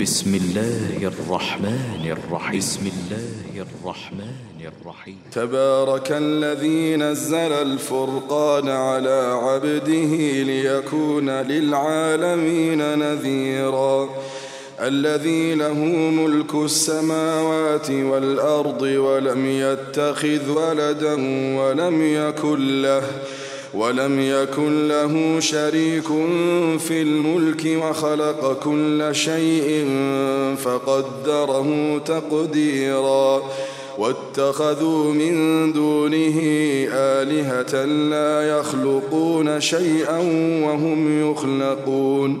بسم الله الرحمن الرحيم. بسم الله الرحمن الرحيم. تبارك الذي نزل الفرقان على عبده ليكون للعالمين نذيرا. الذي له ملك السماوات والأرض ولم يتخذ ولدا ولم يكن له. ولم يكن له شريك في الملك وخلق كل شيء فقدره تقديرا. واتخذوا من دونه آلهة لا يخلقون شيئا وهم يخلقون.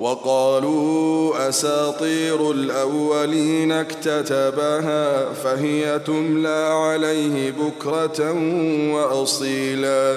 وقالوا أساطير الأولين اكتتبها فهي تملى عليه بكرة وأصيلا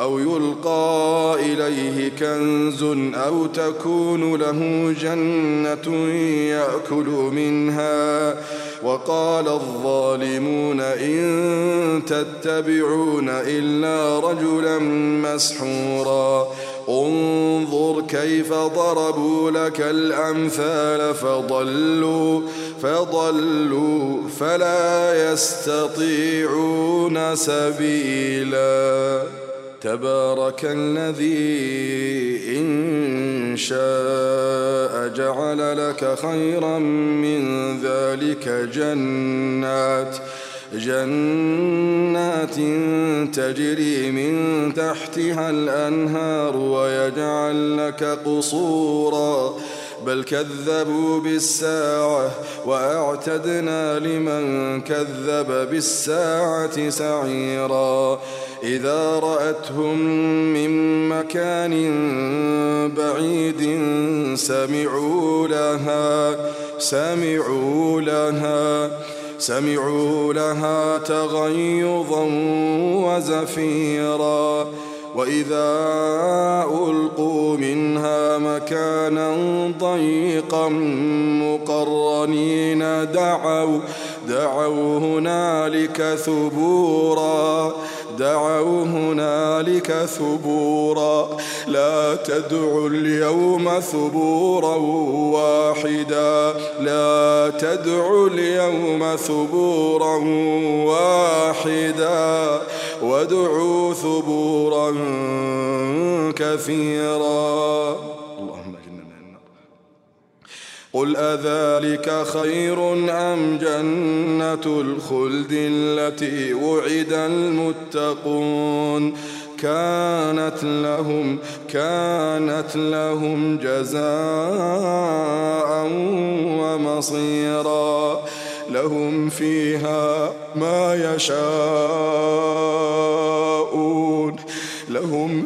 أو يلقى إليه كنز أو تكون له جنة يأكل منها. وقال الظالمون إن تتبعون إلا رجلا مسحورا. انظر كيف ضربوا لك الأمثال فضلوا فضلوا فلا يستطيعون سبيلا. تبارك الذي إن شاء جعل لك خيرا من ذلك جنات جنات تجري من تحتها الأنهار ويجعل لك قصورا. بل كذبوا بالساعة وأعتدنا لمن كذب بالساعة سعيرا. إذا رأتهم من مكان بعيد سمعوا لها سمعوا لها سمعوا لها تغيظا وزفيرا. وإذا ألقوا منها مكانا ضيقا مقرنين دعوا دعوا هنالك ثبورا. دعوا هنالك ثبورا. لا تدعوا اليوم ثبورا واحدا. لا تدعوا اليوم ثبورا واحدا. وادعوا ثبورا كثيرا. قل أذلك خير أم جنة الخلد التي وعد المتقون كانت لهم كانت لهم جزاء ومصيرا لهم فيها ما يشاءون لهم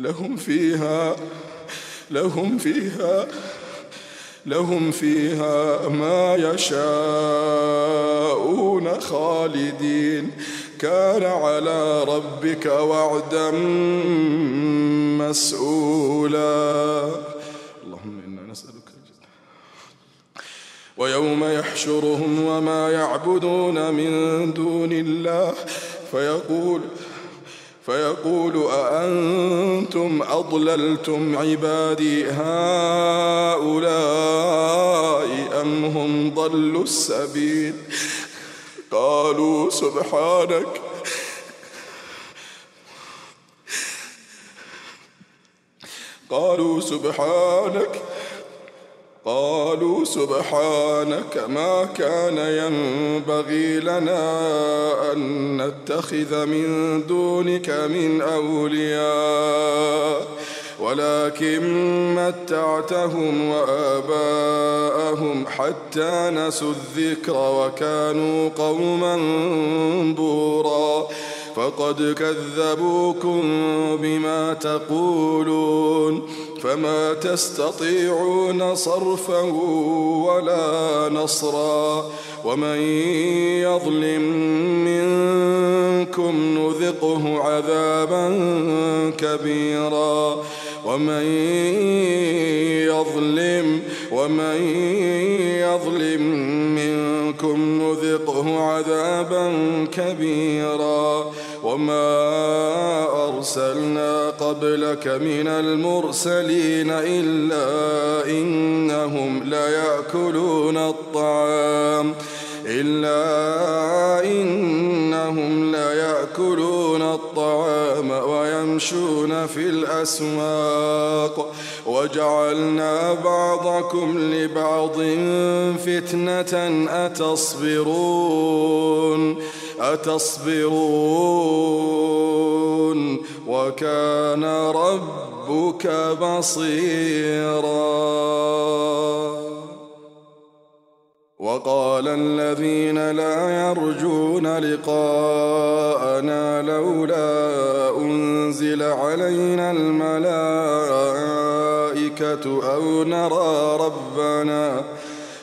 لهم فيها لهم فيها لهم فيها ما يشاءون خالدين. كان على ربك وعدا مسؤولا. اللهم إنا نسألك ويوم يحشرهم وما يعبدون من دون الله. فيقول فيقول أأنتم أضللتم عبادي هؤلاء أم هم ضلوا السبيل؟ قالوا سبحانك. قالوا سبحانك. قالوا سبحانك ما كان ينبغي لنا أن نتخذ من دونك من أولياء ولكن متعتهم وآباءهم حتى نسوا الذكر وكانوا قوما بورا. فقد كذبوكم بما تقولون. فما تستطيعون صرفا ولا نصرا ومن يظلم منكم نذقه عذابا كبيرا ومن يظلم ومن يظلم منكم نذقه عذابا كبيرا وما أرسلنا قبلك من المرسلين إلا إنهم ليأكلون الطعام إلا إنهم ليأكلون الطعام ويمشون في الأسواق وجعلنا بعضكم لبعض فتنة أتصبرون أتصبرون وكان ربك بصيراً. وقال الذين لا يرجون لقاءنا لولا أنزل علينا الملائكة أو نرى ربنا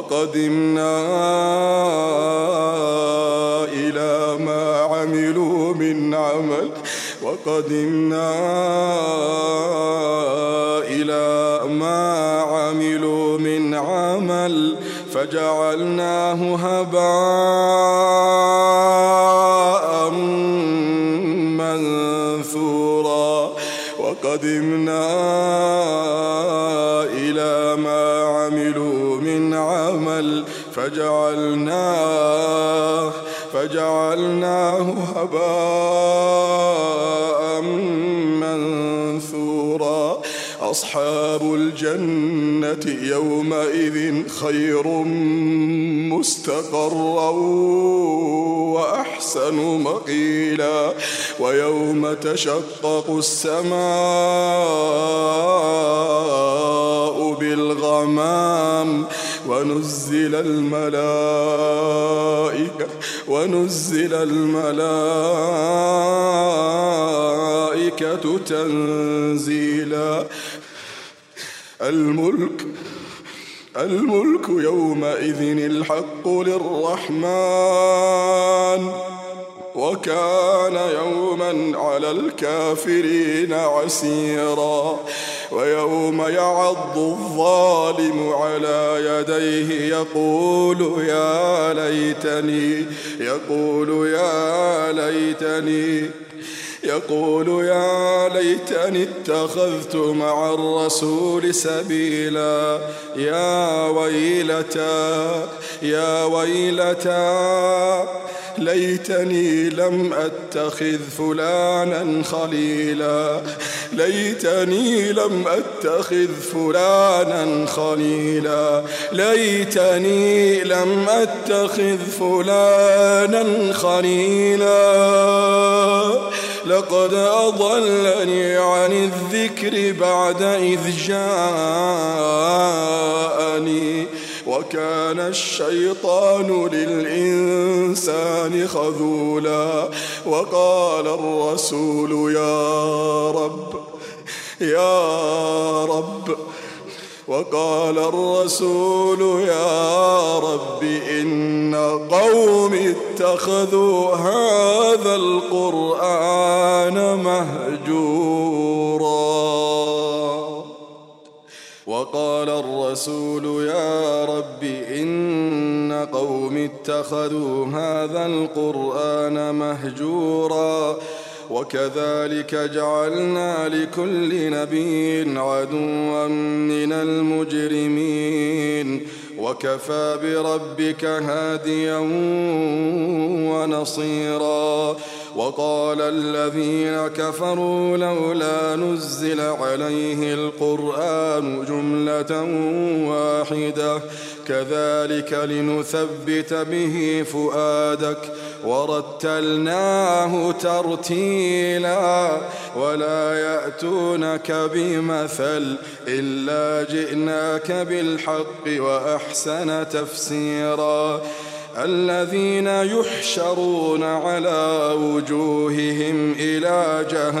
وقدمنا إلى ما عملوا من عمل. وقدمنا إلى ما عملوا من عمل. فجعلناه هباء منثورا. وقدمنا فجعلناه فجعلناه هباء منثورا. أصحاب الجنة يومئذ خير مستقرا وأحسن مقيلا. ويوم تشقق السماء بالغمام. ونزل الملائكة ونزل الملائكة تنزيلا. الملك الملك يومئذ الحق للرحمن وكان يوما على الكافرين عسيرا. ويوم يعض الظالم على يديه يقول يا ليتني يقول يا ليتني يقول يا ليتني اتخذت مع الرسول سبيلا. يا ويلتا يا ويلتا ليتني لم أتخذ فلانا خليلا. ليتني لم أتخذ فلانا خليلا. ليتني لم أتخذ فلانا خليلا. لقد أضلني عن الذكر بعد إذ جاءني. وكان الشيطان للإنسان خذولا وقال الرسول يا رب يا رب وقال الرسول يا رب إن قوم اتخذوا هذا القرآن مهجورا. وقال الرسول يا رب إن قوم اتخذوا هذا القرآن مهجورا وكذلك جعلنا لكل نبي عدوا من المجرمين وكفى بربك هاديا ونصيرا. وقال الذين كفروا لولا نزل عليه القرآن جملة واحدة. كذلك لنثبت به فؤادك. ورتلناه ترتيلا ولا يأتونك بمثل إلا جئناك بالحق وأحسن تفسيرا. الذين يحشرون على وجوههم إلى جهنم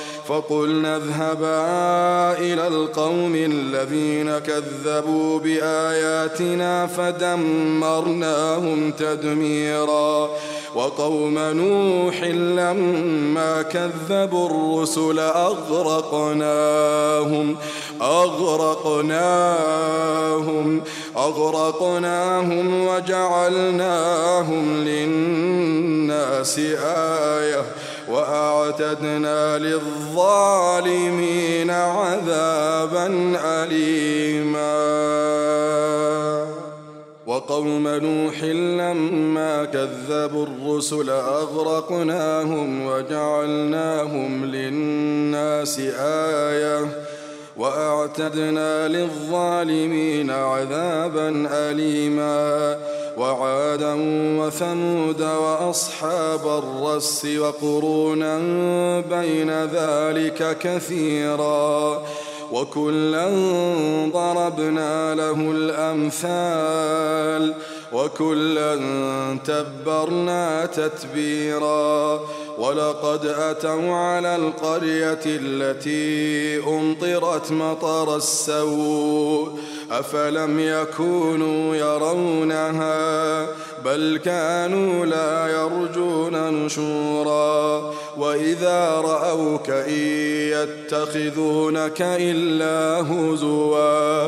فقلنا اذهبا إلى القوم الذين كذبوا بآياتنا فدمرناهم تدميرا. وقوم نوح لما كذبوا الرسل أغرقناهم أغرقناهم أغرقناهم وجعلناهم للناس آية. وأعتدنا للظالمين عذابا أليما. وقوم نوح لما كذبوا الرسل أغرقناهم وجعلناهم للناس آية. وأعتدنا للظالمين عذابا أليما وعادا وثمود وأصحاب الرس وقرونا بين ذلك كثيرا وكلا ضربنا له الأمثال وكلا تبرنا تتبيرا ولقد أتوا على القرية التي أمطرت مطر السوء أفلم يكونوا يرونها بل كانوا لا يرجون نشورا وإذا رأوك إن يتخذونك إلا هزوا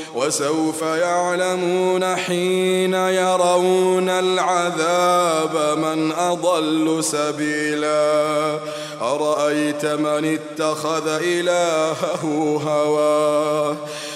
وسوف يعلمون حين يرون العذاب من أضل سبيلا. أرأيت من اتخذ إلهه هواه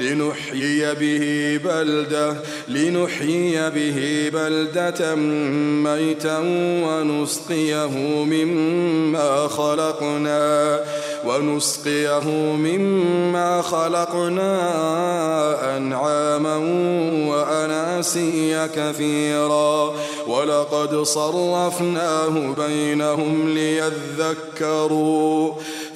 لنحيي به بلدة لنحيي به بلدة ميتا ونسقيه مما خلقنا ونسقيه مما خلقنا أنعاما وأناسيا كثيرا. ولقد صرفناه بينهم ليذكروا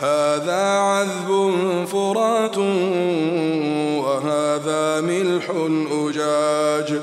هذا عذب فرات وهذا ملح أجاج.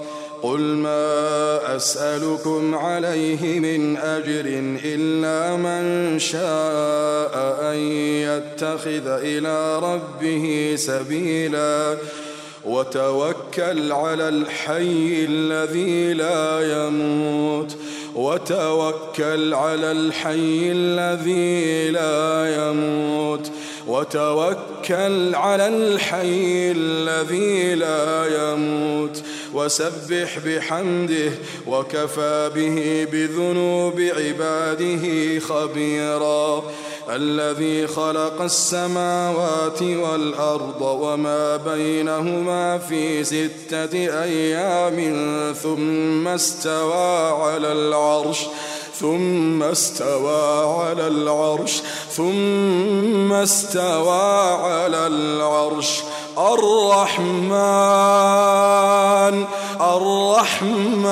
قل ما أسألكم عليه من أجر إلا من شاء أن يتخذ إلى ربه سبيلا. وتوكل على الحي الذي لا يموت. وتوكل على الحي الذي لا يموت. وتوكل على الحي الذي لا يموت. وسبح بحمده وكفى به بذنوب عباده خبيرا. الذي خلق السماوات والأرض وما بينهما في ستة أيام ثم استوى على العرش ثم استوى على العرش ثم استوى على العرش. الرحمن الرحمن.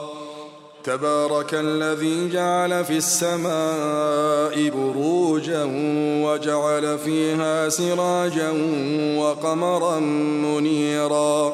تبارك الذي جعل في السماء بروجا وجعل فيها سراجا وقمرا منيرا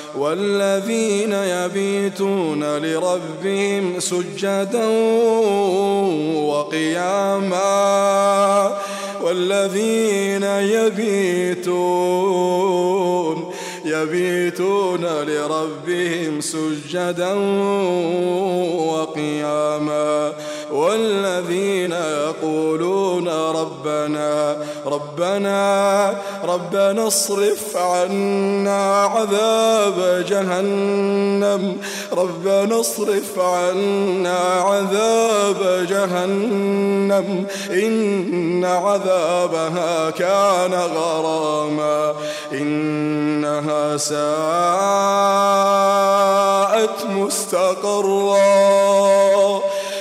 والذين يبيتون لربهم سجدا وقياما والذين يبيتون يبيتون لربهم سجدا وقياما والذين يقولون ربنا ربنا ربنا اصرف عنا عذاب جهنم. ربنا اصرف عنا عذاب جهنم. إن عذابها كان غراما. إنها ساءت مستقرا.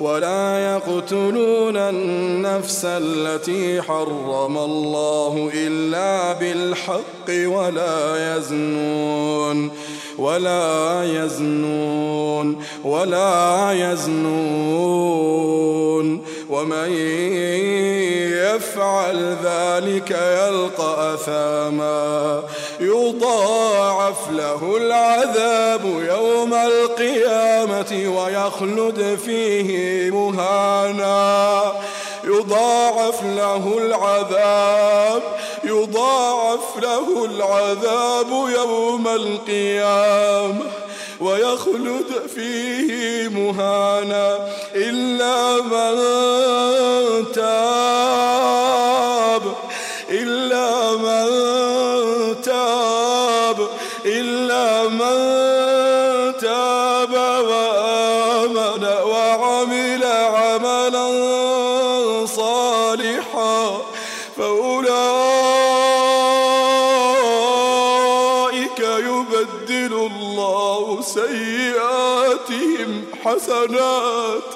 ولا يقتلون النفس التي حرم الله إلا بالحق ولا يزنون ولا يزنون ولا يزنون. ومن يفعل ذلك يلقى أثاما. يضاعف له العذاب يوم القيامة ويخلد فيه مهانا. يضاعف له العذاب يضاعف له العذاب يوم القيامة. ويخلد فيه مهانا إلا من حسنات.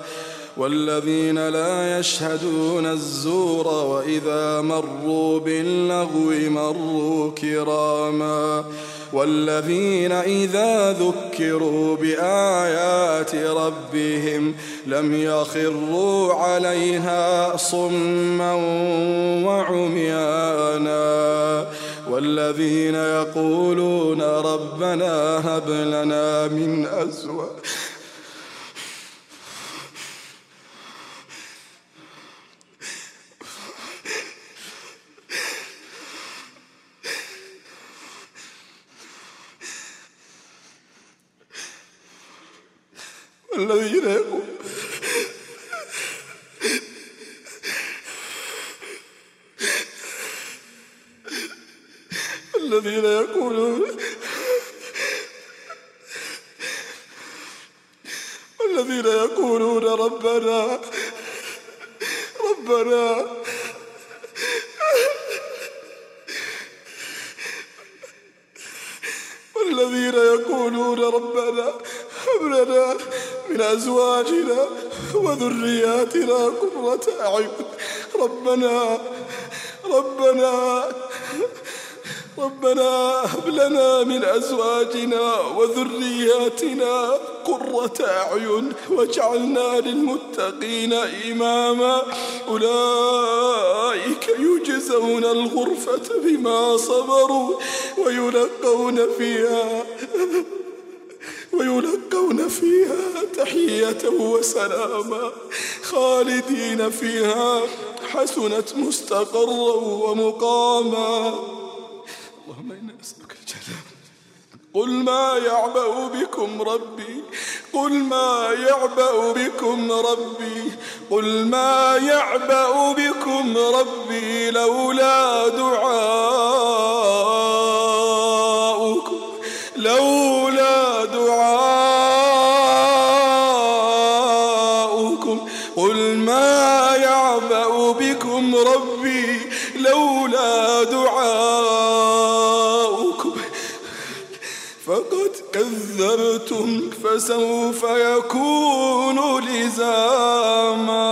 والذين لا يشهدون الزور وإذا مروا باللغو مروا كراما والذين إذا ذكروا بآيات ربهم لم يخروا عليها صما وعميانا والذين يقولون ربنا هب لنا من أزواج والذين يقول الذين يقولون والذين يقولون ربنا ربنا والذين يقولون ربنا هب لنا من أزواجنا وذرياتنا قرة أعين. ربنا ربنا ربنا هب لنا من أزواجنا وذرياتنا قرة أعين واجعلنا للمتقين إماما. أولئك يجزون الغرفة بما صبروا ويلقون فيها تحية وسلاما. خالدين فيها. حسنت مستقرا ومقاما. اللهم إنا نسألك الجنة. قل ما يعبأ بكم ربي. قل ما يعبأ بكم ربي. قل ما يعبأ بكم ربي لولا دعاؤكم فسوف يكون لزاما.